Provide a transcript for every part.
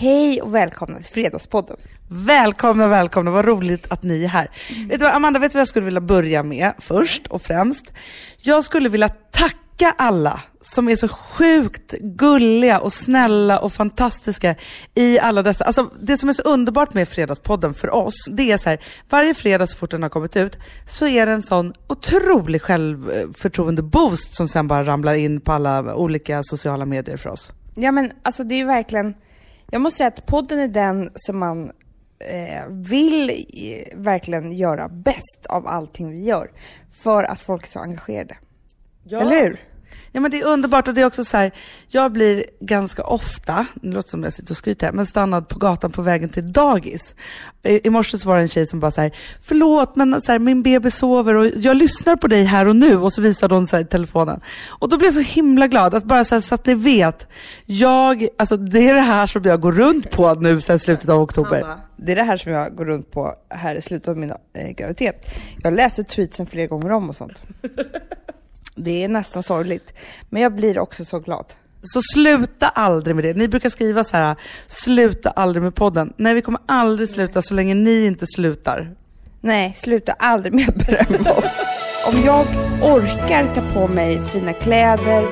Hej och välkomna till Fredagspodden. Välkomna, välkomna. Vad roligt att ni är här. Mm. Vet du vad, Amanda, vet du vad jag skulle vilja börja med först och främst? Jag skulle vilja tacka alla som är så sjukt gulliga och snälla och fantastiska i alla dessa, alltså det som är så underbart med Fredagspodden för oss, det är så här, varje fredag så fort den har kommit ut så är det en sån otrolig självförtroende-boost som sen bara ramlar in på alla olika sociala medier för oss. Ja men alltså det är ju verkligen, jag måste säga att podden är den som man eh, vill eh, verkligen göra bäst av allting vi gör. För att folk är så engagerade. Ja. Eller hur? Ja men det är underbart och det är också så här, jag blir ganska ofta, det låter som jag sitter och skryter men stannad på gatan på vägen till dagis. I, i morse så var det en tjej som bara så här, förlåt men så här, min bebis sover och jag lyssnar på dig här och nu och så visade hon så här, telefonen. Och då blev jag så himla glad, att bara så, här, så att ni vet, jag, alltså det är det här som jag går runt på nu sen slutet av oktober. Anna. Det är det här som jag går runt på här i slutet av min eh, graviditet. Jag läser tweetsen flera gånger om och sånt. Det är nästan sorgligt. Men jag blir också så glad. Så sluta aldrig med det. Ni brukar skriva så här, sluta aldrig med podden. Nej, vi kommer aldrig sluta så länge ni inte slutar. Nej, sluta aldrig med att berömma oss. Om jag orkar ta på mig fina kläder,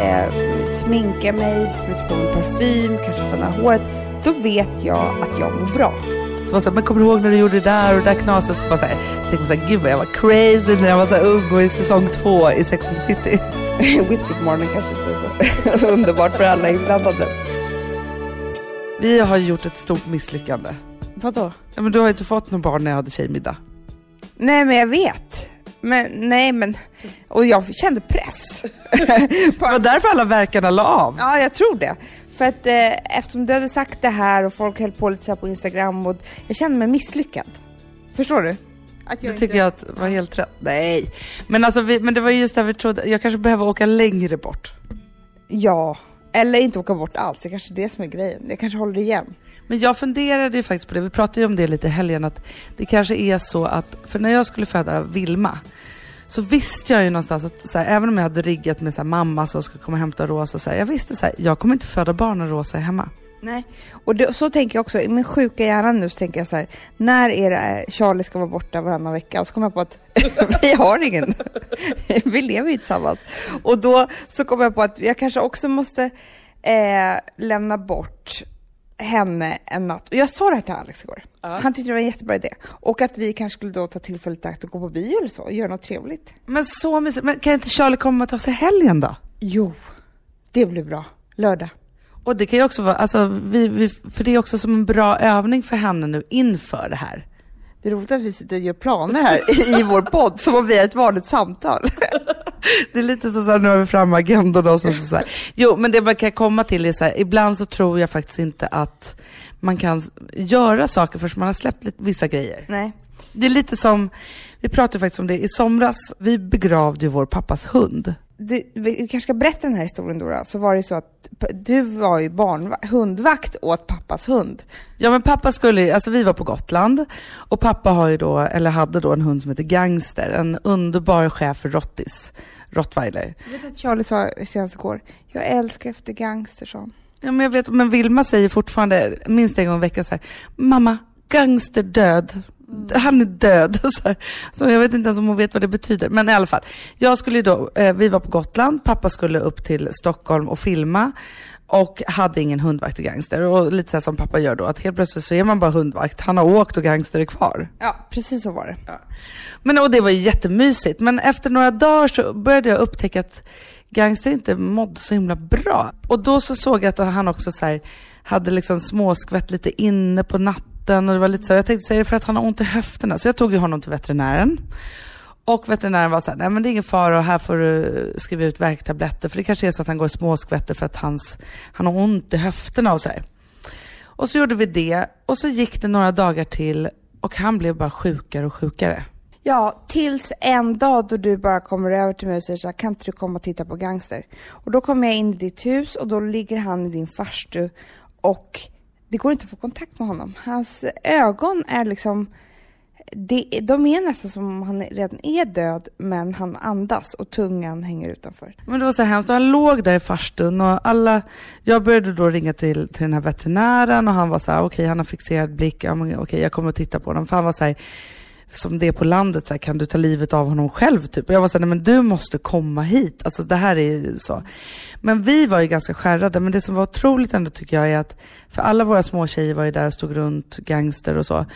eh, sminka mig, spruta på mig parfym, kanske fönna håret, då vet jag att jag mår bra var så här, men kommer du ihåg när du gjorde det där och det där knaset? Så bara så här, tänkte man så här, gud vad jag var crazy när jag var så ung och i säsong två i Sex and the City. Whisky morgon kanske inte är så underbart för alla inblandade. Vi har gjort ett stort misslyckande. Vadå? Ja, men du har ju inte fått någon barn när jag hade tjejmiddag. Nej, men jag vet. Men nej, men och jag kände press. det var därför alla verkarna la av. Ja, jag tror det. För att eh, eftersom du hade sagt det här och folk höll på lite så på Instagram och jag kände mig misslyckad. Förstår du? Att jag det tycker jag att var helt rätt. Nej, men alltså vi, men det var just där vi trodde, jag kanske behöver åka längre bort. Ja, eller inte åka bort alls. Det är kanske är det som är grejen. Jag kanske håller igen. Men jag funderade ju faktiskt på det, vi pratade ju om det lite i helgen, att det kanske är så att, för när jag skulle föda Vilma, så visste jag ju någonstans att så här, även om jag hade riggat med så här, mamma som ska komma och hämta Rosa, så här, jag visste så här, jag kommer inte föda barn när Rosa är hemma. Nej, och det, så tänker jag också. I min sjuka hjärna nu så tänker jag så här, när är det eh, Charlie ska vara borta varannan vecka? Och så kommer jag på att vi har ingen. vi lever ju tillsammans. Och då så kommer jag på att jag kanske också måste eh, lämna bort henne en natt. Och jag sa det här till Alex igår. Ja. Han tyckte det var en jättebra idé. Och att vi kanske skulle då ta tillfället i akt och gå på bio eller så och göra något trevligt. Men så mysigt. Men kan inte Charlie komma och ta sig helgen då? Jo, det blir bra. Lördag. Och det kan ju också vara, alltså, vi, vi, för det är också som en bra övning för henne nu inför det här. Det är roligt att vi sitter och gör planer här i vår podd, som om vi är ett vanligt samtal. Det är lite så att nu har vi fram agendorna och så, så här. Jo, men det man kan komma till är så här, ibland så tror jag faktiskt inte att man kan göra saker förrän man har släppt lite, vissa grejer. Nej. Det är lite som, vi pratade faktiskt om det i somras, vi begravde ju vår pappas hund det, vi kanske ska berätta den här historien då, då, så var det så att du var ju barn, hundvakt åt pappas hund. Ja men pappa skulle, alltså vi var på Gotland och pappa har ju då, eller hade då en hund som heter Gangster, en underbar chef för Rottis, rottweiler. Jag vet att Charlie sa senast igår, jag älskar efter Gangster sa Ja men jag vet, men Vilma säger fortfarande minst en gång i veckan så här, mamma, Gangster död. Han är död. Så, här. så jag vet inte ens om hon vet vad det betyder. Men i alla fall. Jag skulle då, eh, vi var på Gotland, pappa skulle upp till Stockholm och filma och hade ingen hundvakt i Gangster. Och lite så som pappa gör då, att helt plötsligt så är man bara hundvakt. Han har åkt och Gangster är kvar. Ja, precis så var det. Ja. Men och det var ju jättemysigt. Men efter några dagar så började jag upptäcka att Gangster inte mådde så himla bra. Och då så såg jag att han också så här, hade liksom småskvätt lite inne på natten vatten och det var lite så, jag tänkte säga det för att han har ont i höfterna. Så jag tog ju honom till veterinären. Och veterinären var så här, nej men det är ingen fara och här får du skriva ut värktabletter för det kanske är så att han går i småskvätter för att hans, han har ont i höfterna och så här. Och så gjorde vi det och så gick det några dagar till och han blev bara sjukare och sjukare. Ja, tills en dag då du bara kommer över till mig och säger så här, kan inte du komma och titta på Gangster? Och då kommer jag in i ditt hus och då ligger han i din farstu och det går inte att få kontakt med honom. Hans ögon är liksom det, de är nästan som om han redan är död, men han andas och tungan hänger utanför. Men det var så hemskt. Och han låg där i farstun och alla... Jag började då ringa till, till den här veterinären och han var så här, okej, okay, han har fixerad blick. Ja, okej, okay, jag kommer att titta på honom. För han var så här, som det är på landet, så här, kan du ta livet av honom själv? Typ. Och jag var såhär, nej men du måste komma hit. Alltså det här är så. Men vi var ju ganska skärrade, men det som var otroligt ändå tycker jag är att, för alla våra små tjejer var ju där och stod runt, gangster och så.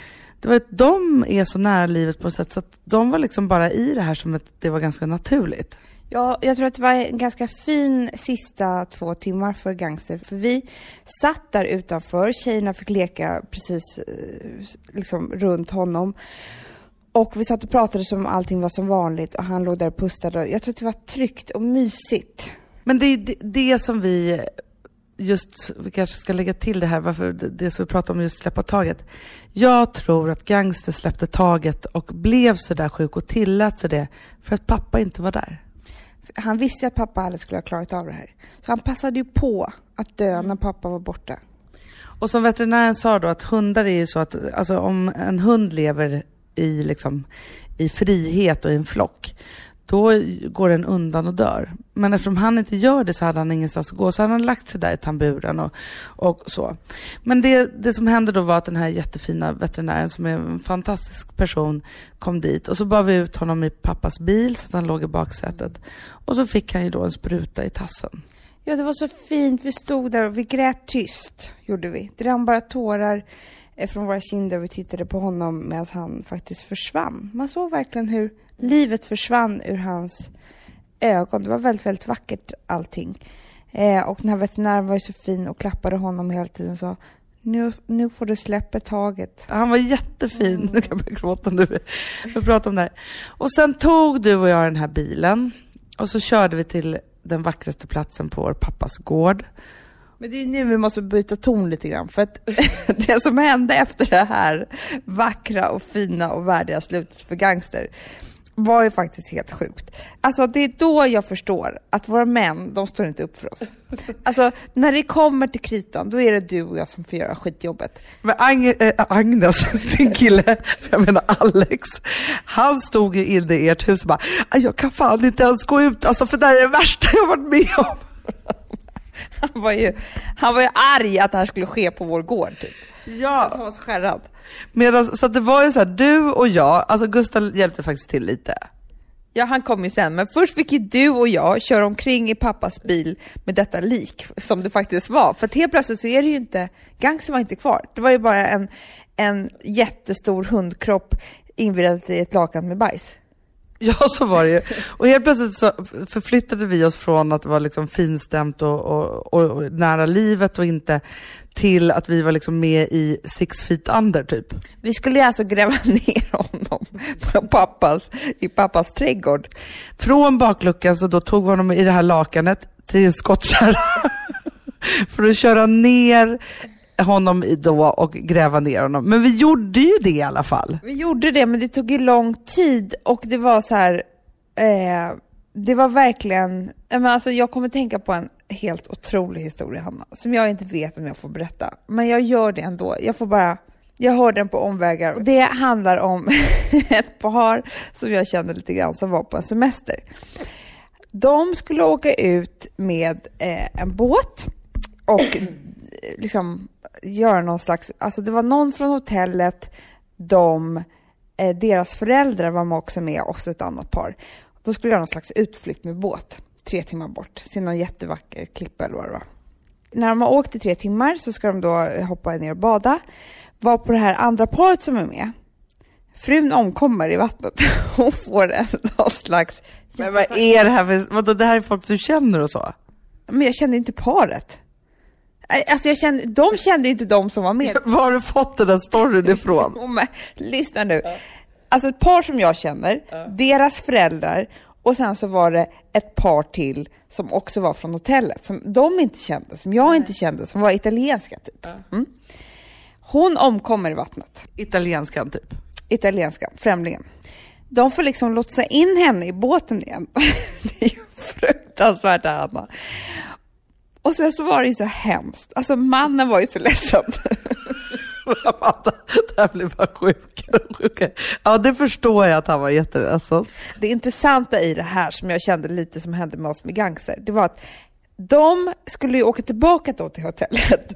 Det var att de är så nära livet på något sätt, så att de var liksom bara i det här som att det var ganska naturligt. Ja, jag tror att det var en ganska fin sista två timmar för Gangster. För vi satt där utanför, tjejerna fick leka precis eh, liksom runt honom. Och vi satt och pratade som om allting var som vanligt och han låg där och pustade. Jag tror att det var tryggt och mysigt. Men det är det, det som vi just, vi kanske ska lägga till det här, varför det som vi pratar om just släppa taget. Jag tror att Gangster släppte taget och blev så där sjuk och tillät sig det för att pappa inte var där. Han visste att pappa aldrig skulle ha klarat av det här. Så han passade ju på att dö när pappa var borta. Och som veterinären sa då att hundar är ju så att, alltså om en hund lever i, liksom, i frihet och i en flock, då går den undan och dör. Men eftersom han inte gör det så hade han ingenstans att gå, så han hade lagt sig där i tamburen och, och så. Men det, det som hände då var att den här jättefina veterinären, som är en fantastisk person, kom dit och så bar vi ut honom i pappas bil så att han låg i baksätet. Och så fick han ju då en spruta i tassen. Ja, det var så fint. Vi stod där och vi grät tyst, gjorde vi. Det rann bara tårar från våra kinder och vi tittade på honom medan han faktiskt försvann. Man såg verkligen hur livet försvann ur hans ögon. Det var väldigt, väldigt vackert allting. Eh, och den här veterinären var ju så fin och klappade honom hela tiden och sa nu, nu får du släppa taget. Han var jättefin. Mm. Nu kan jag börja gråta nu. Vi pratar om det här. Och sen tog du och jag den här bilen och så körde vi till den vackraste platsen på vår pappas gård. Men det är nu vi måste byta ton lite grann, för att det som hände efter det här vackra och fina och värdiga slutet för Gangster, var ju faktiskt helt sjukt. Alltså det är då jag förstår att våra män, de står inte upp för oss. Alltså när det kommer till kritan, då är det du och jag som får göra skitjobbet. Men Ag äh, eh, Agnes, din kille, jag menar Alex, han stod ju inne i ert hus och bara, jag kan fan inte ens gå ut, alltså för det här är det värsta jag varit med om. Han var ju, han var ju arg att det här skulle ske på vår gård typ. Ja. Han var så skärrad. Medan, så det var ju så här, du och jag, alltså Gustav hjälpte faktiskt till lite. Ja, han kom ju sen, men först fick ju du och jag köra omkring i pappas bil med detta lik, som det faktiskt var. För helt plötsligt så är det ju inte, gangster var inte kvar. Det var ju bara en, en jättestor hundkropp invirad i ett lakan med bajs. Ja, så var det ju. Och helt plötsligt så förflyttade vi oss från att vara liksom finstämt och, och, och, och, nära livet och inte till att vi var liksom med i Six Feet Under typ. Vi skulle ju alltså gräva ner honom på pappas, i pappas trädgård. Från bakluckan så då tog vi honom i det här lakanet till en skottkärra för att köra ner honom då och gräva ner honom. Men vi gjorde ju det i alla fall. Vi gjorde det, men det tog ju lång tid och det var så här, eh, det var verkligen, men alltså jag kommer tänka på en helt otrolig historia, Hanna, som jag inte vet om jag får berätta. Men jag gör det ändå. Jag får bara, jag hör den på omvägar. Och det handlar om ett par som jag känner lite grann som var på en semester. De skulle åka ut med eh, en båt och liksom göra någon slags, alltså det var någon från hotellet, de, eh, deras föräldrar var också med, också ett annat par. De skulle göra någon slags utflykt med båt, tre timmar bort, se någon jättevacker klippa eller vad det var. När de har åkt i tre timmar så ska de då hoppa ner och bada. Var på det här andra paret som är med, frun omkommer i vattnet. Hon får en någon slags... Men vad är det här för, vadå, det här är folk du känner och så? Men jag kände inte paret. Alltså jag kände, de kände inte de som var med. Var har du fått den där storyn ifrån? lyssna nu. Alltså ett par som jag känner, deras föräldrar och sen så var det ett par till som också var från hotellet, som de inte kände, som jag inte kände, som var italienska typ. Mm. Hon omkommer i vattnet. Italienskan typ? Italienskan, främlingen. De får liksom lotsa in henne i båten igen. det är ju fruktansvärt Anna. Och sen så var det ju så hemskt. Alltså mannen var ju så ledsen. det här blir bara sjukare och sjukare. Ja, det förstår jag att han var jätteledsen. Det intressanta i det här som jag kände lite som hände med oss med gangster, det var att de skulle ju åka tillbaka då till hotellet.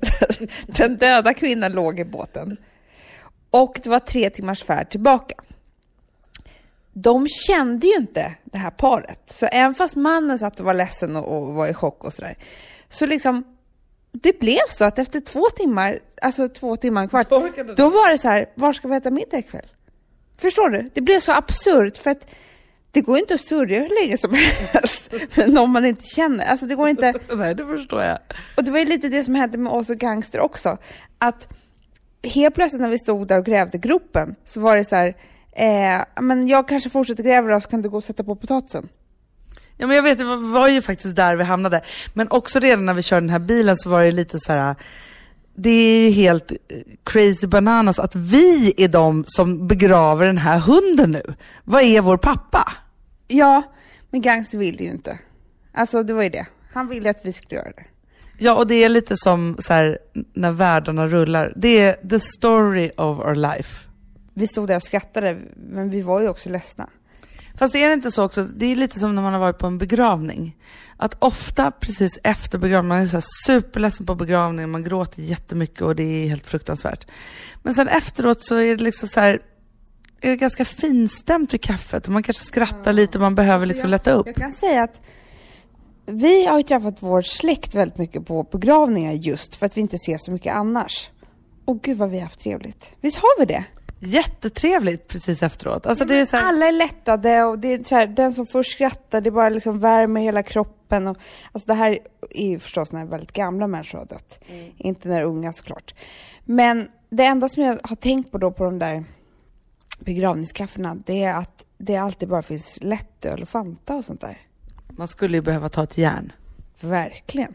Den döda kvinnan låg i båten. Och det var tre timmars färd tillbaka. De kände ju inte det här paret. Så även fast mannen satt och var ledsen och, och var i chock och sådär. Så liksom, det blev så att efter två timmar, alltså två timmar en kvart, då var det så här, var ska vi äta middag ikväll? Förstår du? Det blev så absurt för att det går inte att sörja hur länge som helst med någon man inte känner. Alltså det går inte. Nej, det förstår jag. Och det var ju lite det som hände med oss och Gangster också. Att helt plötsligt när vi stod där och grävde gropen så var det så här, eh, men jag kanske fortsätter gräva då så kan du gå och sätta på potatisen. Ja men jag vet, det var ju faktiskt där vi hamnade. Men också redan när vi körde den här bilen så var det lite så här. Det är ju helt crazy bananas att vi är de som begraver den här hunden nu. Vad är vår pappa? Ja, men Gangster ville ju inte. Alltså det var ju det. Han ville att vi skulle göra det. Ja, och det är lite som så här, när världarna rullar. Det är the story of our life. Vi stod där och skrattade, men vi var ju också ledsna. Fast är det inte så också, det är lite som när man har varit på en begravning. Att ofta precis efter begravningen, man är så superledsen på begravningen, man gråter jättemycket och det är helt fruktansvärt. Men sen efteråt så är det liksom så här, är det ganska finstämt vid kaffet och man kanske skrattar lite, man behöver liksom lätta upp. Jag kan säga att vi har ju träffat vår släkt väldigt mycket på begravningar just för att vi inte ser så mycket annars. Och gud vad vi har haft trevligt. Visst har vi det? Jättetrevligt precis efteråt. Alltså det är här... Alla är lättade och det är så här, den som först skrattar, det bara liksom värmer hela kroppen. Och, alltså det här är ju förstås när väldigt gamla människor har dött. Mm. Inte när unga såklart. Men det enda som jag har tänkt på då på de där begravningskaffena, det är att det alltid bara finns lättöl och Fanta och sånt där. Man skulle ju behöva ta ett järn. Verkligen.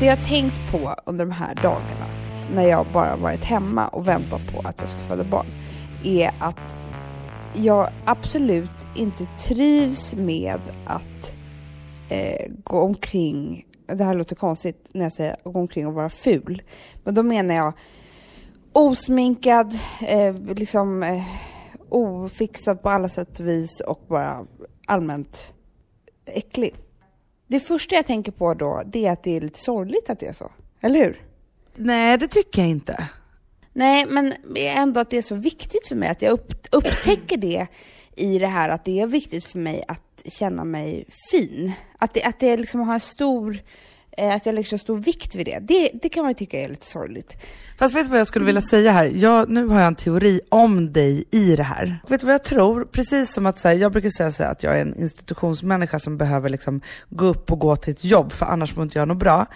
Det jag har tänkt på under de här dagarna, när jag bara varit hemma och väntat på att jag ska föda barn, är att jag absolut inte trivs med att eh, gå omkring, det här låter konstigt när jag säger gå omkring och vara ful, men då menar jag osminkad, eh, liksom eh, ofixad på alla sätt och vis och bara allmänt äcklig. Det första jag tänker på då, det är att det är lite sorgligt att det är så. Eller hur? Nej, det tycker jag inte. Nej, men ändå att det är så viktigt för mig att jag upp, upptäcker det i det här att det är viktigt för mig att känna mig fin. Att det, att det liksom har stor, eh, Eh, att jag lägger så stor vikt vid det. det. Det kan man ju tycka är lite sorgligt. Fast vet du vad jag skulle vilja säga här? Jag, nu har jag en teori om dig i det här. Vet du vad jag tror? Precis som att så här, jag brukar säga så här, att jag är en institutionsmänniska som behöver liksom gå upp och gå till ett jobb för annars får inte jag något bra.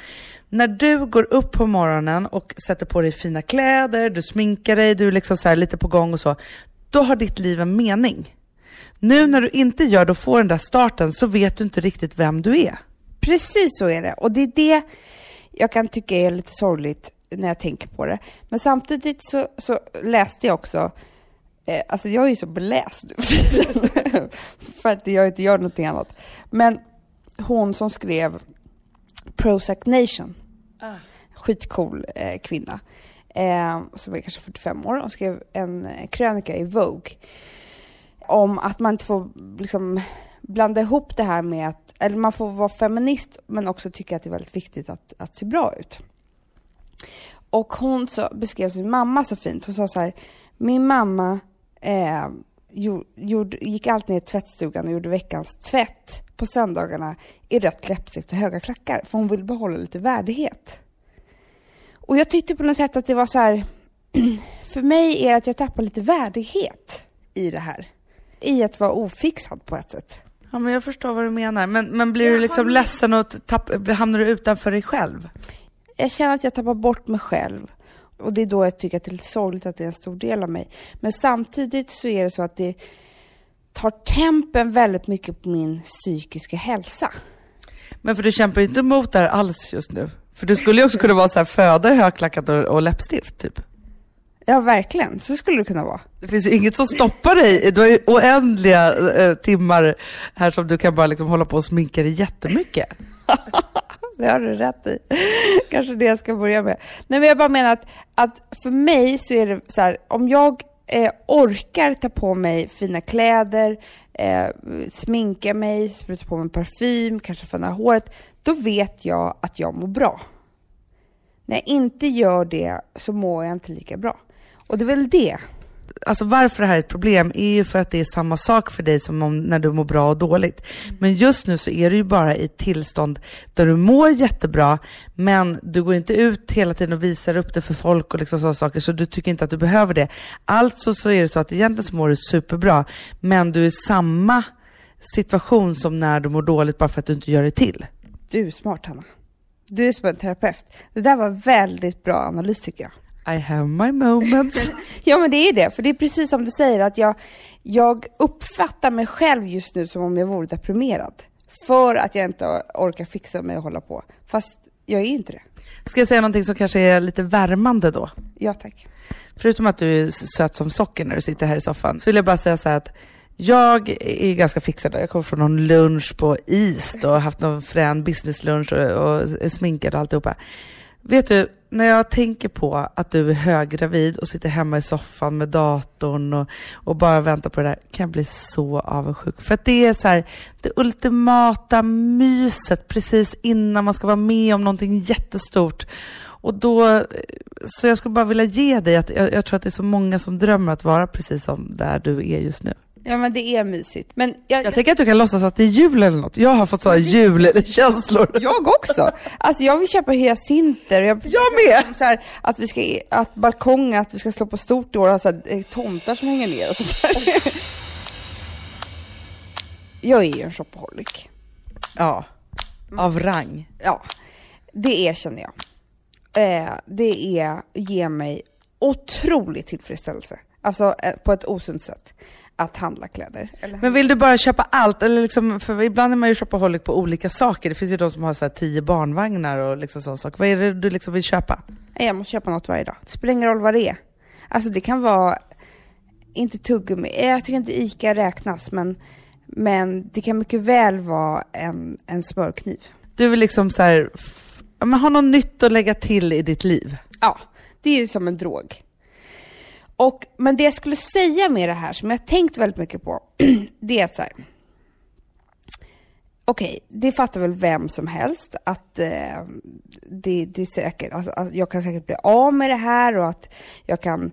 När du går upp på morgonen och sätter på dig fina kläder, du sminkar dig, du är liksom så här lite på gång och så. Då har ditt liv en mening. Nu när du inte gör det och får den där starten så vet du inte riktigt vem du är. Precis så är det. Och det är det jag kan tycka är lite sorgligt när jag tänker på det. Men samtidigt så, så läste jag också, eh, alltså jag är ju så beläst för att jag inte gör någonting annat. Men hon som skrev Prozac Nation, skitcool eh, kvinna, eh, som är kanske 45 år, hon skrev en eh, krönika i Vogue om att man inte får liksom blanda ihop det här med att, eller man får vara feminist men också tycka att det är väldigt viktigt att, att se bra ut. Och hon så, beskrev sin mamma så fint. Hon sa så här, min mamma eh, gjorde, gick alltid ner i tvättstugan och gjorde veckans tvätt på söndagarna i rött läppstift och höga klackar, för hon ville behålla lite värdighet. Och jag tyckte på något sätt att det var så här, för mig är det att jag tappar lite värdighet i det här. I att vara ofixad på ett sätt. Ja, men jag förstår vad du menar. Men, men blir du liksom ledsen och tapp, hamnar du utanför dig själv? Jag känner att jag tappar bort mig själv. Och det är då jag tycker att det är lite sorgligt att det är en stor del av mig. Men samtidigt så är det så att det tar tempen väldigt mycket på min psykiska hälsa. Men för du kämpar inte emot det här alls just nu? För du skulle ju också kunna vara så här, föda högklackat och, och läppstift, typ. Ja, verkligen. Så skulle det kunna vara. Det finns ju inget som stoppar dig. Du har ju oändliga eh, timmar här som du kan bara liksom hålla på och sminka dig jättemycket. det har du rätt i. Kanske det jag ska börja med. Nej, men jag bara menar att, att för mig så är det så här, om jag eh, orkar ta på mig fina kläder, eh, sminka mig, spruta på mig parfym, kanske fönna håret, då vet jag att jag mår bra. När jag inte gör det så mår jag inte lika bra. Och det är väl det. Alltså varför det här är ett problem är ju för att det är samma sak för dig som om när du mår bra och dåligt. Men just nu så är du ju bara i ett tillstånd där du mår jättebra, men du går inte ut hela tiden och visar upp det för folk och liksom sådana saker, så du tycker inte att du behöver det. Alltså så är det så att egentligen så mår du superbra, men du är i samma situation som när du mår dåligt bara för att du inte gör det till. Du är smart Hanna. Du är som en terapeut. Det där var väldigt bra analys tycker jag. I have my moments. ja men det är det, för det är precis som du säger att jag, jag uppfattar mig själv just nu som om jag vore deprimerad. För att jag inte orkar fixa mig och hålla på. Fast jag är inte det. Ska jag säga någonting som kanske är lite värmande då? Ja tack. Förutom att du är söt som socker när du sitter här i soffan, så vill jag bara säga så här att jag är ganska fixad. Jag kommer från någon lunch på is och haft någon frän businesslunch och, och sminkad och alltihopa. Vet du, när jag tänker på att du är höggravid och sitter hemma i soffan med datorn och, och bara väntar på det där, kan jag bli så avundsjuk. För att det är så här, det ultimata myset precis innan man ska vara med om någonting jättestort. Och då, så jag skulle bara vilja ge dig att jag, jag tror att det är så många som drömmer att vara precis som där du är just nu. Ja men det är mysigt. Men jag, jag tänker att du kan låtsas att det är jul eller något. Jag har fått sådana julkänslor. Jag också. Alltså jag vill köpa hyacinter. Jag, jag med! Så här, att vi ska, att balkongen, att vi ska slå på stort i år och ha så här, eh, tomtar som hänger ner och sånt där. Jag är ju en shopaholic. Ja. Av rang. Ja. Det erkänner jag. Eh, det är, ger mig otrolig tillfredsställelse Alltså eh, på ett osunt sätt att handla kläder. Eller Men vill du bara köpa allt? Eller liksom, för ibland är man ju shopaholic på olika saker. Det finns ju de som har så tio barnvagnar och liksom sån sak. Vad är det du liksom vill köpa? Jag måste köpa något varje dag. Det spelar ingen roll vad det är. Alltså det kan vara, inte tuggummi, Eh, jag tycker inte ICA räknas, men, men det kan mycket väl vara en, en smörkniv. Du vill liksom så här, men ha något nytt att lägga till i ditt liv. Ja, det är ju som en drog. Och, men det jag skulle säga med det här, som jag har tänkt väldigt mycket på, det är att så här. Okej, det fattar väl vem som helst att eh, det, det är säkert, alltså, alltså, jag kan säkert bli av med det här och att jag kan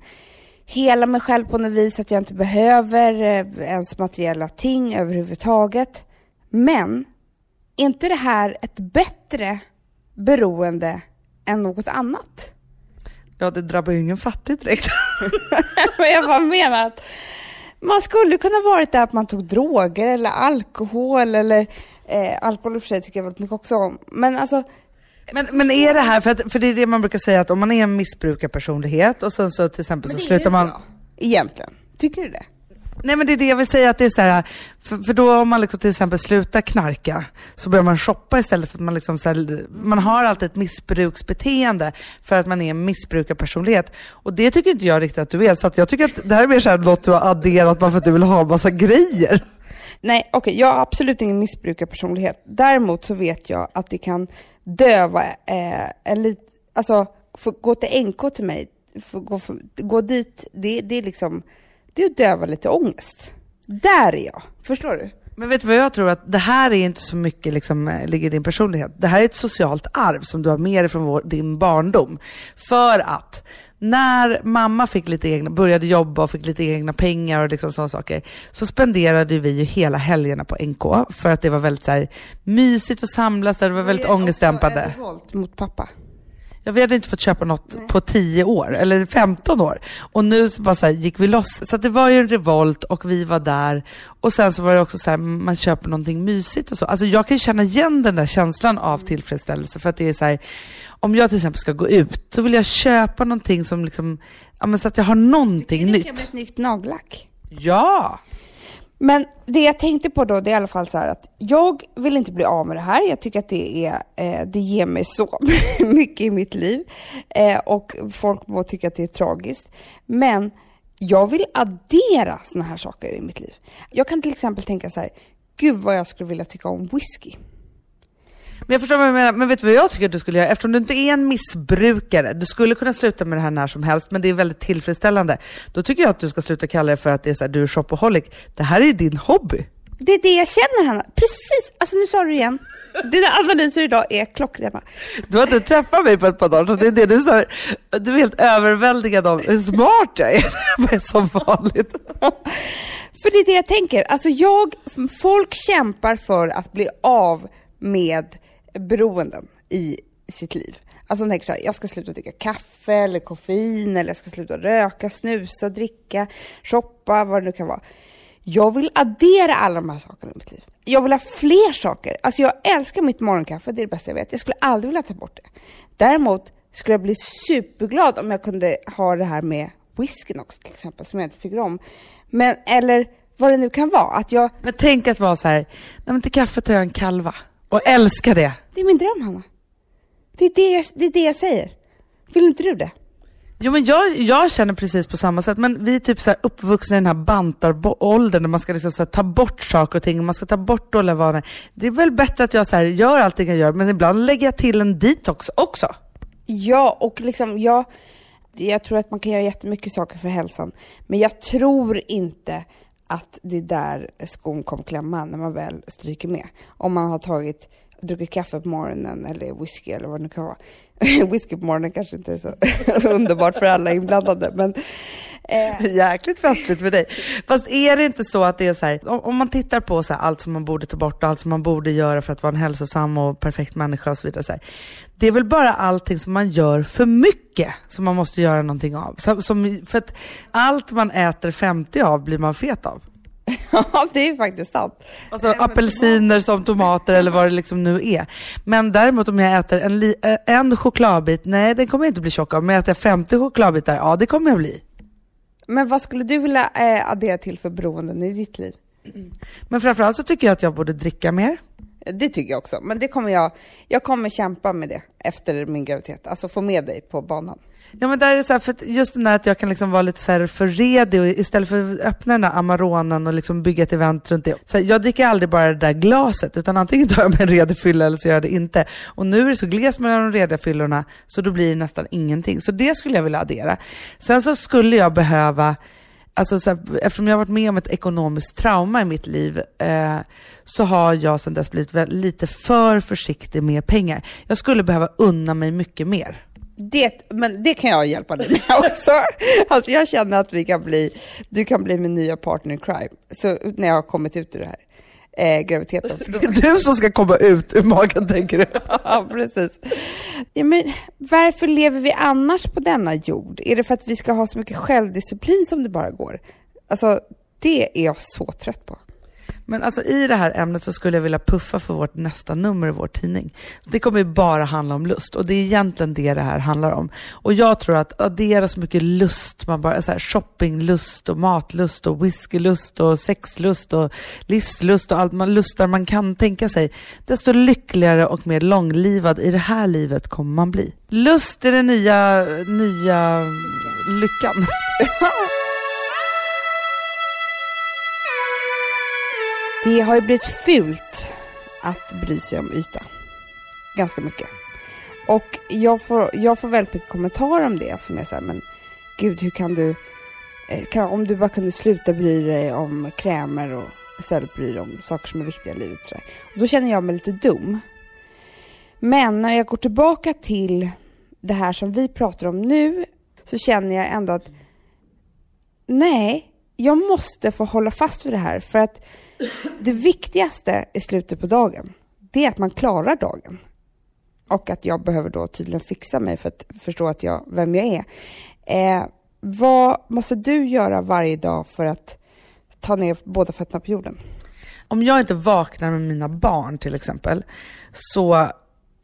hela mig själv på något vis, att jag inte behöver eh, ens materiella ting överhuvudtaget. Men, är inte det här ett bättre beroende än något annat? Ja, det drabbar ju ingen fattig direkt. Men jag bara menar att man skulle kunna varit där att man tog droger eller alkohol eller eh, alkohol i och för sig tycker jag väldigt mycket också om. Men alltså, Men, men är det här, för, att, för det är det man brukar säga att om man är en missbrukarpersonlighet och sen så till exempel så slutar man... egentligen. Tycker du det? Nej men det är det jag vill säga att det är så här, för, för då om man liksom till exempel slutar knarka så börjar man shoppa istället för att man liksom så här, man har alltid ett missbruksbeteende för att man är en missbrukarpersonlighet. Och det tycker inte jag riktigt att du är, så att jag tycker att det här är mer så här något du har adderat bara för att du vill ha massa grejer. Nej, okej, jag har absolut ingen missbrukarpersonlighet. Däremot så vet jag att det kan döva eh, en lit, alltså gå till NK till mig, gå, gå dit, det, det är liksom, det är att döva lite ångest. Där är jag, förstår du? Men vet du vad jag tror? Att det här är inte så mycket liksom, eh, ligger i din personlighet. Det här är ett socialt arv som du har med dig från vår, din barndom. För att när mamma fick lite egna, började jobba och fick lite egna pengar och liksom sådana saker, så spenderade vi ju hela helgerna på NK för att det var väldigt så här, mysigt att samlas där, det var väldigt ångestdämpande. Också en revolt mot pappa. Ja, vi hade inte fått köpa något på 10 år, eller 15 år. Och nu så bara så här, gick vi loss. Så det var ju en revolt och vi var där. Och sen så var det också så här, man köper någonting mysigt och så. Alltså jag kan ju känna igen den där känslan av tillfredsställelse. För att det är så här, om jag till exempel ska gå ut, då vill jag köpa någonting som liksom, ja men så att jag har någonting Det kan nytt. ett nytt nagellack. Ja! Men det jag tänkte på då, det är i alla fall så här att jag vill inte bli av med det här. Jag tycker att det, är, eh, det ger mig så mycket i mitt liv. Eh, och folk må tycka att det är tragiskt. Men jag vill addera sådana här saker i mitt liv. Jag kan till exempel tänka så här, gud vad jag skulle vilja tycka om whisky. Men jag förstår vad du menar, men vet du vad jag tycker att du skulle göra? Eftersom du inte är en missbrukare, du skulle kunna sluta med det här när som helst, men det är väldigt tillfredsställande. Då tycker jag att du ska sluta kalla det för att det är så här, du är shopaholic. Det här är ju din hobby. Det är det jag känner Hanna, precis! Alltså nu sa du igen. Dina analyser idag är klockrena. Du har inte träffat mig på ett par dagar, så det är det du sa. Du är helt överväldigad av hur smart. Jag är som vanligt. För det är det jag tänker. Alltså jag, folk kämpar för att bli av med beroenden i sitt liv. Alltså hon tänker så här, jag ska sluta dricka kaffe eller koffein eller jag ska sluta röka, snusa, dricka, shoppa, vad det nu kan vara. Jag vill addera alla de här sakerna i mitt liv. Jag vill ha fler saker. Alltså jag älskar mitt morgonkaffe, det är det bästa jag vet. Jag skulle aldrig vilja ta bort det. Däremot skulle jag bli superglad om jag kunde ha det här med whiskyn också till exempel, som jag inte tycker om. Men, eller vad det nu kan vara. Att jag, Men tänk att vara så här, nej men till kaffet tar jag en kalva. Och älskar det. det är min dröm Hanna. Det är det, jag, det är det jag säger. Vill inte du det? Jo men jag, jag känner precis på samma sätt, men vi är typ så här uppvuxna i den här bantaråldern där man ska liksom så ta bort saker och ting, man ska ta bort dåliga vanor. Det är väl bättre att jag så gör allting jag gör, men ibland lägger jag till en detox också. Ja, och liksom jag, jag tror att man kan göra jättemycket saker för hälsan. Men jag tror inte att det är där skon kommer klämma när man väl stryker med. Om man har tagit, druckit kaffe på morgonen eller whisky eller vad det nu kan vara. whisky på morgonen kanske inte är så underbart för alla inblandade, men eh, Jäkligt festligt för dig. Fast är det inte så att det är så här, om, om man tittar på så här, allt som man borde ta bort och allt som man borde göra för att vara en hälsosam och perfekt människa och så vidare. Så här, det är väl bara allting som man gör för mycket som man måste göra någonting av. Som, som, för att allt man äter 50 av blir man fet av. ja, det är faktiskt sant. Alltså men- apelsiner som tomater eller vad det liksom nu är. Men däremot om jag äter en, li- eh, en chokladbit, nej den kommer jag inte bli tjock av. Men jag äter 50 chokladbitar, ja det kommer jag bli. Men vad skulle du vilja eh, addera till för beroenden i ditt liv? Men framförallt så tycker jag att jag borde dricka mer. Det tycker jag också, men det kommer jag, jag kommer kämpa med det efter min graviditet. Alltså få med dig på banan. Ja men där är det så här, för just den där att jag kan liksom vara lite så här för redig och istället för att öppna den där Amaronen och liksom bygga ett event runt det. Så här, jag dricker aldrig bara det där glaset utan antingen tar jag med en redig fylla eller så gör jag det inte. Och nu är det så glest mellan de rediga fyllorna så då blir det nästan ingenting. Så det skulle jag vilja addera. Sen så skulle jag behöva Alltså så här, eftersom jag har varit med om ett ekonomiskt trauma i mitt liv eh, så har jag sedan dess blivit lite för försiktig med pengar. Jag skulle behöva unna mig mycket mer. Det, men det kan jag hjälpa dig med också. Alltså jag känner att vi kan bli, du kan bli min nya partner in crime. Så när jag har kommit ut ur det här eh, graviditeten. För Det är du som ska komma ut ur magen tänker du? ja, precis. Ja, men varför lever vi annars på denna jord? Är det för att vi ska ha så mycket självdisciplin som det bara går? Alltså, det är jag så trött på. Men alltså i det här ämnet så skulle jag vilja puffa för vårt nästa nummer i vår tidning. Det kommer ju bara handla om lust och det är egentligen det det här handlar om. Och jag tror att addera så mycket lust, man bara så här shoppinglust och matlust och whiskylust och sexlust och livslust och allt man lustar man kan tänka sig, desto lyckligare och mer långlivad i det här livet kommer man bli. Lust är den nya, nya lyckan. Det har ju blivit fult att bry sig om yta. Ganska mycket. Och jag får, jag får väldigt mycket kommentarer om det som är så här, men gud hur kan du, eh, kan, om du bara kunde sluta bry dig om krämer och istället bry dig om saker som är viktiga i livet. Så där. Och då känner jag mig lite dum. Men när jag går tillbaka till det här som vi pratar om nu så känner jag ändå att nej, jag måste få hålla fast vid det här för att det viktigaste i slutet på dagen, det är att man klarar dagen. Och att jag behöver då tydligen fixa mig för att förstå att jag, vem jag är. Eh, vad måste du göra varje dag för att ta ner båda fötterna på jorden? Om jag inte vaknar med mina barn till exempel, så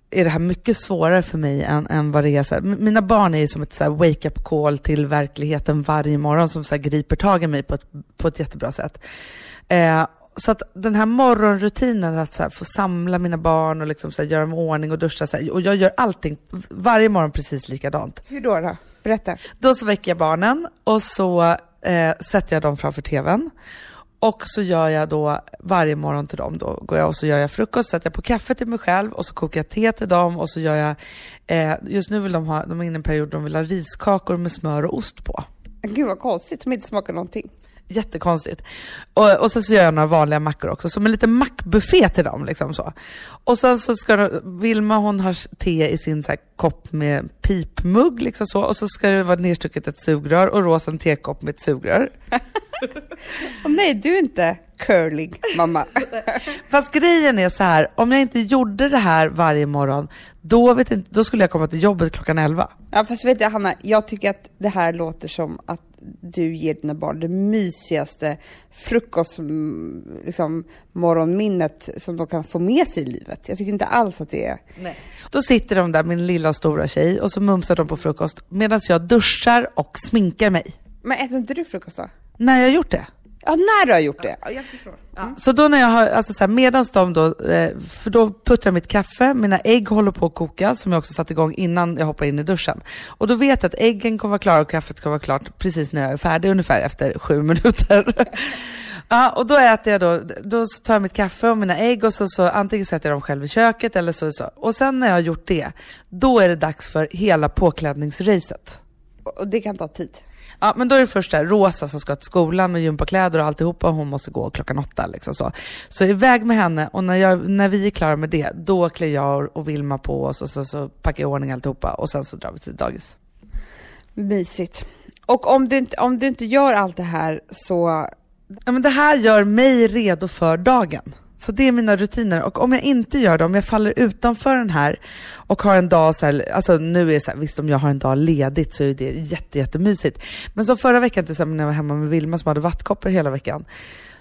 är det här mycket svårare för mig än, än vad det är. Så här, mina barn är ju som ett så här wake-up call till verkligheten varje morgon som så här griper tag i mig på ett, på ett jättebra sätt. Eh, så att den här morgonrutinen att så här, få samla mina barn och liksom så här, göra dem i ordning och duscha, så här, och jag gör allting varje morgon precis likadant. Hur då? då? Berätta. Då så väcker jag barnen och så eh, sätter jag dem framför tvn. Och så gör jag då varje morgon till dem, då går jag och så gör jag frukost, sätter jag på kaffe till mig själv och så kokar jag te till dem och så gör jag, eh, just nu vill de ha, de är inne i en period de vill ha riskakor med smör och ost på. Gud vad konstigt som inte smakar någonting. Jättekonstigt. Och, och sen så gör jag några vanliga mackor också, som en liten mackbuffé till dem. Liksom så. Och sen så ska de, Vilma hon har te i sin så här, kopp med pipmugg liksom så, och så ska det vara nedstucket ett sugrör och Rosa en tekopp med ett sugrör. Åh nej, du är inte curling mamma. Fast grejen är så här, om jag inte gjorde det här varje morgon, då, vet inte, då skulle jag komma till jobbet klockan 11. Ja fast vet du Hanna, jag tycker att det här låter som att du ger dina barn det mysigaste frukost, mm, liksom, morgonminnet som de kan få med sig i livet. Jag tycker inte alls att det är... Då sitter de där, min lilla och stora tjej, och så mumsar de på frukost medan jag duschar och sminkar mig. Men äter inte du frukost då? När jag har gjort det. Ja, när du har gjort det. Ja, jag förstår. Så då när jag har, alltså så här, medans de då, eh, för då puttrar jag mitt kaffe, mina ägg håller på att koka, som jag också satt igång innan jag hoppar in i duschen. Och då vet jag att äggen kommer vara klara och kaffet kommer vara klart precis när jag är färdig, ungefär efter sju minuter. ja, och då äter jag då, då tar jag mitt kaffe och mina ägg och så, så antingen sätter jag dem själv i köket eller så, så. Och sen när jag har gjort det, då är det dags för hela påklädningsracet. Och och det kan ta tid. Ja, men då är det först där, Rosa som ska till skolan med gympakläder och alltihopa, hon måste gå klockan åtta. Liksom så. så iväg med henne och när, jag, när vi är klara med det, då klär jag och Vilma på oss och så, så packar jag i ordning alltihopa och sen så drar vi till dagis. Mysigt. Och om du, inte, om du inte gör allt det här så... Ja, men det här gör mig redo för dagen. Så det är mina rutiner och om jag inte gör det, om jag faller utanför den här och har en dag så här, alltså nu är det så här, visst om jag har en dag ledigt så är det jätte, jättemysigt. Men som förra veckan till exempel när jag var hemma med Vilma som hade vattkoppor hela veckan,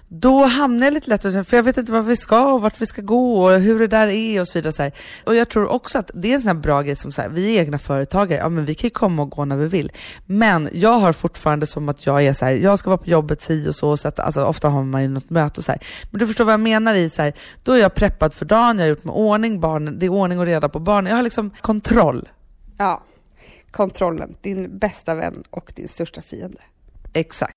då hamnar jag lite lätt och för jag vet inte vart vi ska och vart vi ska gå och hur det där är och så vidare. Så här. Och jag tror också att det är en sån här bra grej som så här, vi är egna företagare, ja men vi kan ju komma och gå när vi vill. Men jag har fortfarande som att jag är så här, jag ska vara på jobbet si och så, så att, alltså, ofta har man ju något möte och så här. Men du förstår vad jag menar i så här, då är jag preppad för dagen, jag har gjort med ordning barnen, det är ordning och reda på barnen, jag har liksom kontroll. Ja, kontrollen. Din bästa vän och din största fiende. Exakt.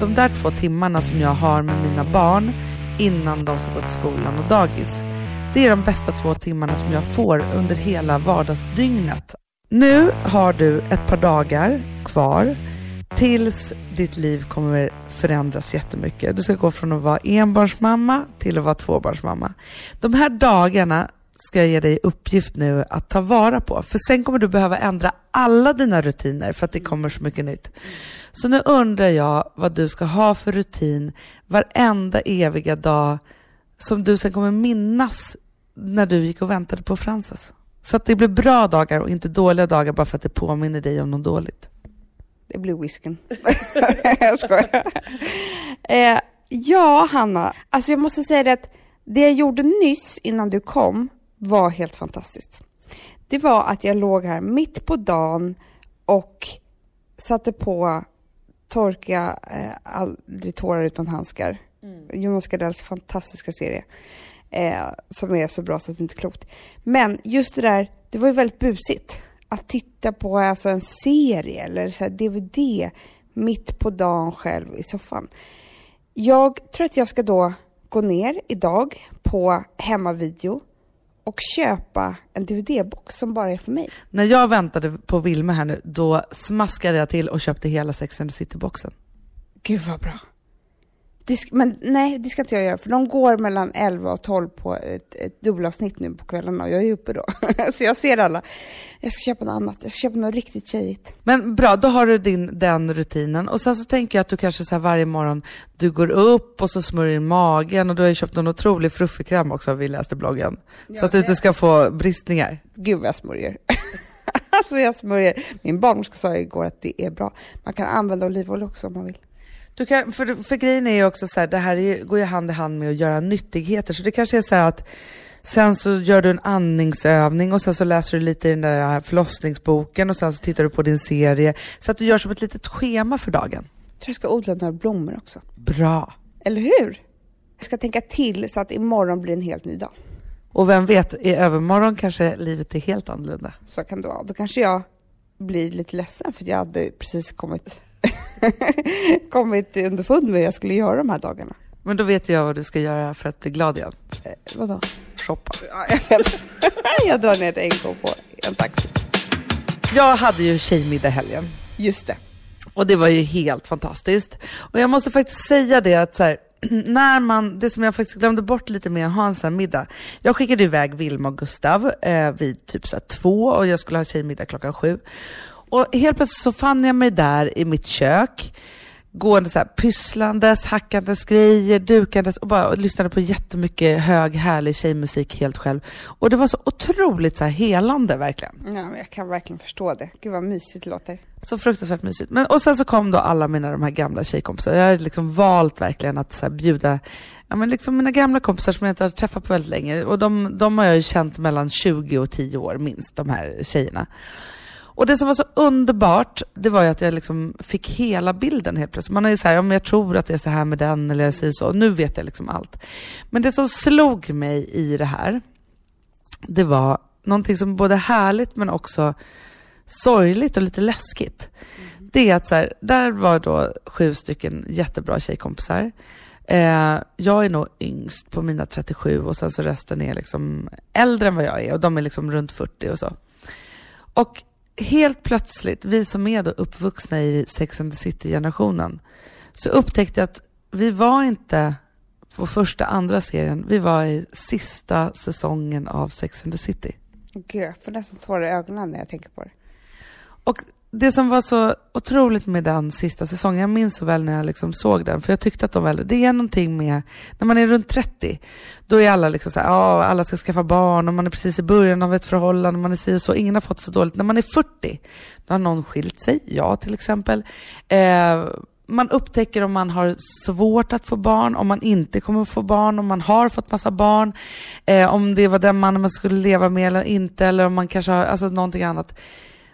De där två timmarna som jag har med mina barn innan de ska gå till skolan och dagis. Det är de bästa två timmarna som jag får under hela vardagsdygnet. Nu har du ett par dagar kvar tills ditt liv kommer förändras jättemycket. Du ska gå från att vara enbarnsmamma till att vara tvåbarnsmamma. De här dagarna ska jag ge dig uppgift nu att ta vara på. För sen kommer du behöva ändra alla dina rutiner för att det kommer så mycket nytt. Så nu undrar jag vad du ska ha för rutin varenda eviga dag som du sen kommer minnas när du gick och väntade på Frances. Så att det blir bra dagar och inte dåliga dagar bara för att det påminner dig om något dåligt. Det blir whisken. jag skojar. Eh, ja, Hanna. Alltså jag måste säga det att det jag gjorde nyss innan du kom var helt fantastiskt. Det var att jag låg här mitt på dagen och satte på Torka eh, aldrig tårar utan handskar. Mm. Jonas Gardells fantastiska serie. Eh, som är så bra så att det inte är klokt. Men just det där, det var ju väldigt busigt. Att titta på alltså, en serie eller så DVD mitt på dagen själv i soffan. Jag tror att jag ska då gå ner idag på hemmavideo och köpa en DVD-box som bara är för mig. När jag väntade på Vilma här nu, då smaskade jag till och köpte hela Sex and the City-boxen. Gud vad bra. Men nej, det ska inte jag göra, för de går mellan 11 och 12 på ett, ett dubbelavsnitt nu på kvällarna och jag är uppe då. så jag ser alla. Jag ska köpa något annat, jag ska köpa något riktigt tjejigt. Men bra, då har du din, den rutinen och sen så tänker jag att du kanske så varje morgon, du går upp och så smörjer in magen och du har ju köpt en otrolig fruffekräm också, vi läste bloggen. Ja, så att du inte ska få bristningar. Gud vad jag smörjer. alltså jag smörjer. Min barnmorska sa igår att det är bra. Man kan använda olivolja också om man vill. Du kan, för, för grejen är ju också så här, det här är, går ju hand i hand med att göra nyttigheter, så det kanske är så här att Sen så gör du en andningsövning och sen så läser du lite i den där förlossningsboken och sen så tittar du på din serie. Så att du gör som ett litet schema för dagen. Jag tror jag ska odla några blommor också. Bra. Eller hur? Jag ska tänka till så att imorgon blir en helt ny dag. Och vem vet, i övermorgon kanske livet är helt annorlunda. Så kan det vara. Då kanske jag blir lite ledsen för jag hade precis kommit kommit underfund med hur jag skulle göra de här dagarna. Men då vet jag vad du ska göra för att bli glad igen. Eh, vadå? Shoppa. Ja, jag, drar ner till NK på en taxi. Jag hade ju tjejmiddag helgen. Just det. Och det var ju helt fantastiskt. Och jag måste faktiskt säga det att så här, när man, det som jag faktiskt glömde bort lite med att ha en sån middag. Jag skickade iväg Vilma och Gustav eh, vid typ så två och jag skulle ha tjejmiddag klockan sju. Och helt plötsligt så fann jag mig där i mitt kök, gående så här pysslandes, hackandes grejer, dukandes och bara och lyssnade på jättemycket hög härlig tjejmusik helt själv. Och det var så otroligt så här helande verkligen. Ja, jag kan verkligen förstå det. Gud vad mysigt det låter. Så fruktansvärt mysigt. Men, och sen så kom då alla mina de här gamla tjejkompisar. Jag har liksom valt verkligen att så bjuda ja, men liksom mina gamla kompisar som jag inte har träffat på väldigt länge. Och de, de har jag ju känt mellan 20 och 10 år minst, de här tjejerna. Och det som var så underbart, det var ju att jag liksom fick hela bilden helt plötsligt. Man är ju så här, om jag tror att det är så här med den eller jag säger så. Nu vet jag liksom allt. Men det som slog mig i det här, det var någonting som både härligt men också sorgligt och lite läskigt. Mm. Det är att så här, där var då sju stycken jättebra tjejkompisar. Eh, jag är nog yngst på mina 37 och sen så resten är liksom äldre än vad jag är och de är liksom runt 40 och så. Och helt plötsligt, vi som är då uppvuxna i Sex and the City-generationen, så upptäckte jag att vi var inte på första, andra serien, vi var i sista säsongen av Sex and the City. Gud, jag får nästan tårar i ögonen när jag tänker på det. Och det som var så otroligt med den sista säsongen, jag minns så väl när jag liksom såg den, för jag tyckte att de väl, det är någonting med, när man är runt 30, då är alla liksom såhär, ja, alla ska skaffa barn och man är precis i början av ett förhållande, man är si och så, ingen har fått så dåligt. När man är 40, då har någon skilt sig, jag till exempel. Eh, man upptäcker om man har svårt att få barn, om man inte kommer att få barn, om man har fått massa barn, eh, om det var den mannen man skulle leva med eller inte, eller om man kanske har, alltså någonting annat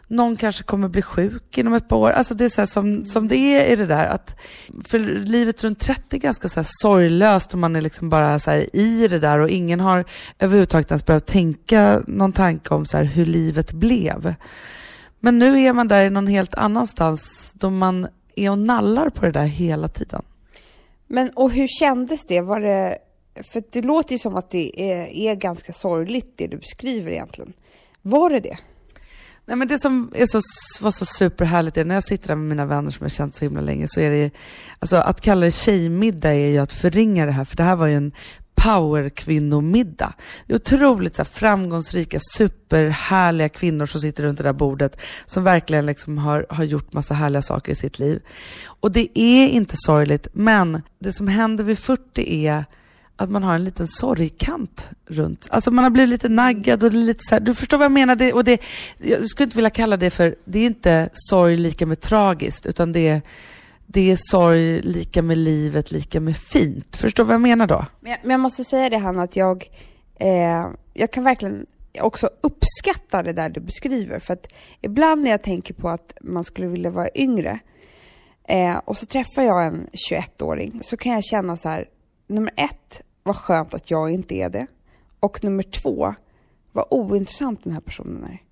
någon kanske kommer bli sjuk inom ett par år. Alltså det är så här, som, som det är i det där att, för livet runt 30 är ganska så här sorglöst och man är liksom bara så här i det där och ingen har överhuvudtaget ens behövt tänka någon tanke om så här hur livet blev. Men nu är man där i någon helt annanstans då man är och nallar på det där hela tiden. Men och hur kändes det? Var det för det låter ju som att det är, är ganska sorgligt det du beskriver egentligen. Var det det? Nej, men det som är så, var så superhärligt är när jag sitter där med mina vänner som jag känt så himla länge så är det alltså att kalla det tjejmiddag är ju att förringa det här för det här var ju en powerkvinnomiddag. Det är otroligt så här, framgångsrika, superhärliga kvinnor som sitter runt det där bordet som verkligen liksom har, har gjort massa härliga saker i sitt liv. Och det är inte sorgligt, men det som händer vid 40 är att man har en liten sorgkant runt. Alltså man har blivit lite naggad och lite så här, du förstår vad jag menar? Det, och det, jag skulle inte vilja kalla det för, det är inte sorg lika med tragiskt, utan det är, det är sorg lika med livet, lika med fint. Förstår du vad jag menar då? Men jag, men jag måste säga det Hanna, att jag, eh, jag kan verkligen också uppskatta det där du beskriver. För att ibland när jag tänker på att man skulle vilja vara yngre eh, och så träffar jag en 21-åring så kan jag känna så här, nummer ett, vad skönt att jag inte är det. Och nummer två, vad ointressant den här personen är.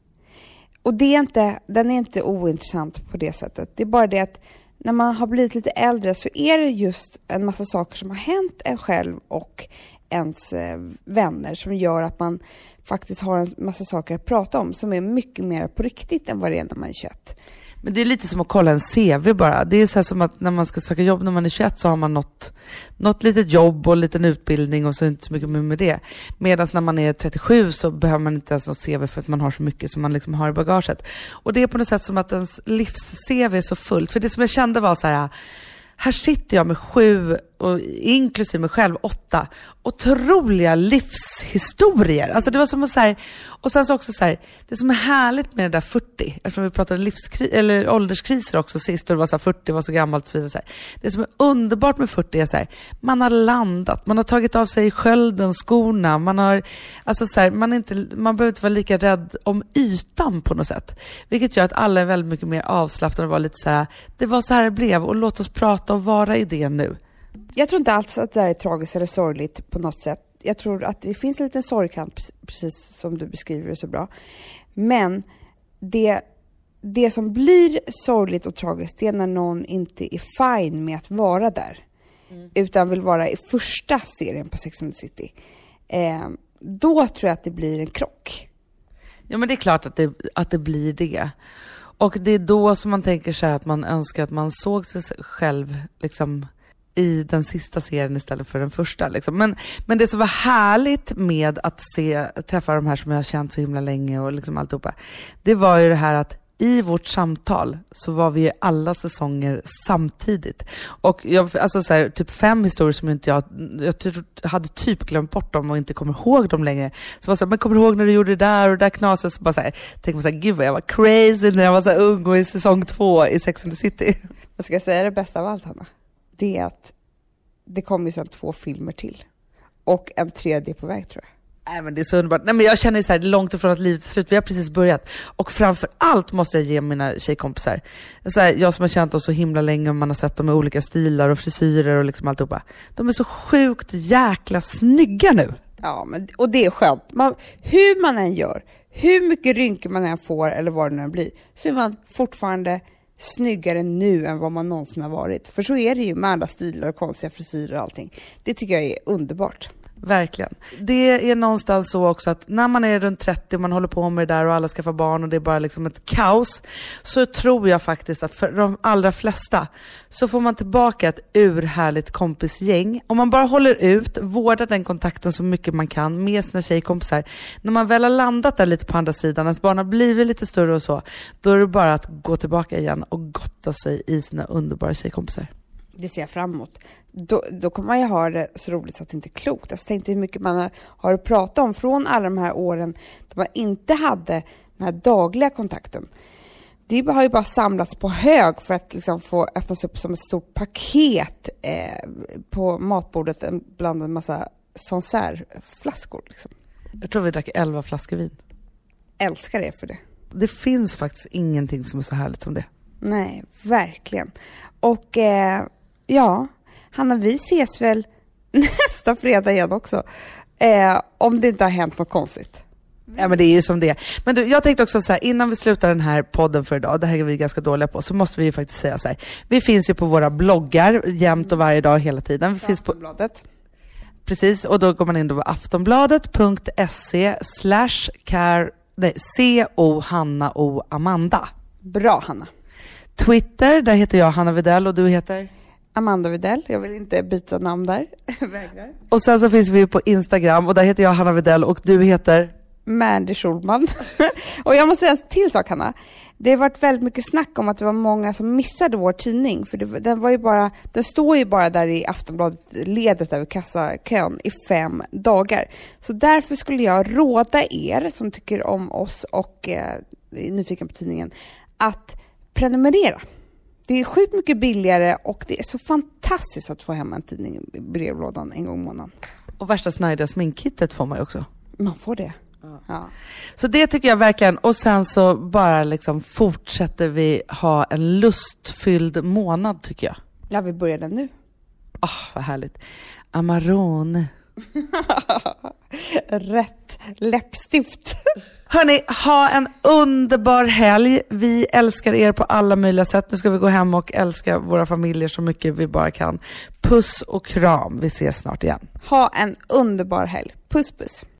Och det är inte, den är inte ointressant på det sättet. Det är bara det att när man har blivit lite äldre så är det just en massa saker som har hänt en själv och ens eh, vänner som gör att man faktiskt har en massa saker att prata om som är mycket mer på riktigt än vad det är när man är 21. Men det är lite som att kolla en CV bara. Det är så som att när man ska söka jobb när man är 21 så har man något, något litet jobb och en liten utbildning och så inte så mycket mer med det. Medan när man är 37 så behöver man inte ens något CV för att man har så mycket som man liksom har i bagaget. Och det är på något sätt som att ens livs-CV är så fullt. För det som jag kände var så här, här sitter jag med sju, och inklusive mig själv, åtta otroliga livshistorier. Alltså det var som att så här, och sen så också så här, det som är härligt med det där 40, eftersom vi pratade livskri eller ålderskriser också sist och det var så här, 40 var så gammalt och så vidare. Så här. Det som är underbart med 40 är så här, man har landat, man har tagit av sig skölden, skorna, man har, alltså så här, man, är inte, man behöver inte vara lika rädd om ytan på något sätt. Vilket gör att alla är väldigt mycket mer avslappnade och var lite så här, det var så här det blev och låt oss prata och vara i det nu. Jag tror inte alls att det här är tragiskt eller sorgligt på något sätt. Jag tror att det finns en liten sorgkant, precis som du beskriver det så bra. Men det, det som blir sorgligt och tragiskt, det är när någon inte är fine med att vara där. Mm. Utan vill vara i första serien på Sex and the City. Eh, då tror jag att det blir en krock. Ja men det är klart att det, att det blir det. Och det är då som man tänker så att man önskar att man såg sig själv liksom i den sista serien istället för den första. Liksom. Men, men det som var härligt med att se, träffa de här som jag har känt så himla länge och liksom alltihopa, det var ju det här att i vårt samtal så var vi i alla säsonger samtidigt. Och jag, alltså så här, typ fem historier som inte jag, jag hade typ glömt bort dem och inte kommer ihåg dem längre. Så var så här, men kommer du ihåg när du gjorde det där och det där knaset? Så bara så här, tänkte man så här, gud vad jag var crazy när jag var så här ung och i säsong två i Sex and the City. Jag ska säga det bästa av allt Hanna det är att det kommer ju sen två filmer till. Och en tredje på väg tror jag. Nej men det är så underbart. Nej men jag känner så här, långt ifrån att livet är slut. Vi har precis börjat. Och framför allt måste jag ge mina tjejkompisar, så här, jag som har känt oss så himla länge och man har sett dem i olika stilar och frisyrer och liksom alltihopa. De är så sjukt jäkla snygga nu. Ja, men, och det är skönt. Man, hur man än gör, hur mycket rynkor man än får eller vad det nu blir, så är man fortfarande snyggare nu än vad man någonsin har varit. För så är det ju med alla stilar och konstiga frisyrer och allting. Det tycker jag är underbart. Verkligen. Det är någonstans så också att när man är runt 30 och man håller på med det där och alla skaffar barn och det är bara liksom ett kaos. Så tror jag faktiskt att för de allra flesta så får man tillbaka ett urhärligt kompisgäng. Om man bara håller ut, vårdar den kontakten så mycket man kan med sina tjejkompisar. När man väl har landat där lite på andra sidan, ens barn har blivit lite större och så, då är det bara att gå tillbaka igen och gotta sig i sina underbara tjejkompisar det ser jag fram emot. Då, då kommer man ju ha det så roligt så att det inte är klokt. Alltså, tänk dig hur mycket man har, att prata om från alla de här åren då man inte hade den här dagliga kontakten. Det har ju bara samlats på hög för att liksom få öppnas upp som ett stort paket eh, på matbordet bland en massa Sancerre-flaskor. Liksom. Jag tror vi drack elva flaskor vin. Älskar det för det. Det finns faktiskt ingenting som är så härligt som det. Nej, verkligen. Och eh, ja, Hanna, vi ses väl nästa fredag igen också. Eh, om det inte har hänt något konstigt. Ja men det är ju som det. Men du, jag tänkte också så här, innan vi slutar den här podden för idag, det här är vi ganska dåliga på, så måste vi ju faktiskt säga så här. Vi finns ju på våra bloggar jämt och varje dag hela tiden. Vi finns på Aftonbladet. Precis, och då går man in på aftonbladet.se slash co Hanna O Amanda. Bra Hanna. Twitter, där heter jag Hanna Videll och du heter? Amanda Videll. Jag vill inte byta namn där. Vägrar. Och sen så finns vi på Instagram och där heter jag Hanna Videll och du heter? Mandy Schulman. och jag måste säga en till sak Hanna. Det har varit väldigt mycket snack om att det var många som missade vår tidning. För det, den, var ju bara, den står ju bara där i Aftonbladet-ledet över kassakön i fem dagar. Så därför skulle jag råda er som tycker om oss och eh, är nyfiken på tidningen att prenumerera. Det är sjukt mycket billigare och det är så fantastiskt att få hem en tidning i brevlådan en gång i månaden. Och värsta snajdiga sminkkittet får man ju också. Man får det. Ja. Så det tycker jag verkligen. Och sen så bara liksom fortsätter vi ha en lustfylld månad tycker jag. ja, vi börjar den nu. Ah, vad härligt. Amarone. Rätt läppstift. Hörni, ha en underbar helg. Vi älskar er på alla möjliga sätt. Nu ska vi gå hem och älska våra familjer så mycket vi bara kan. Puss och kram. Vi ses snart igen. Ha en underbar helg. Puss puss.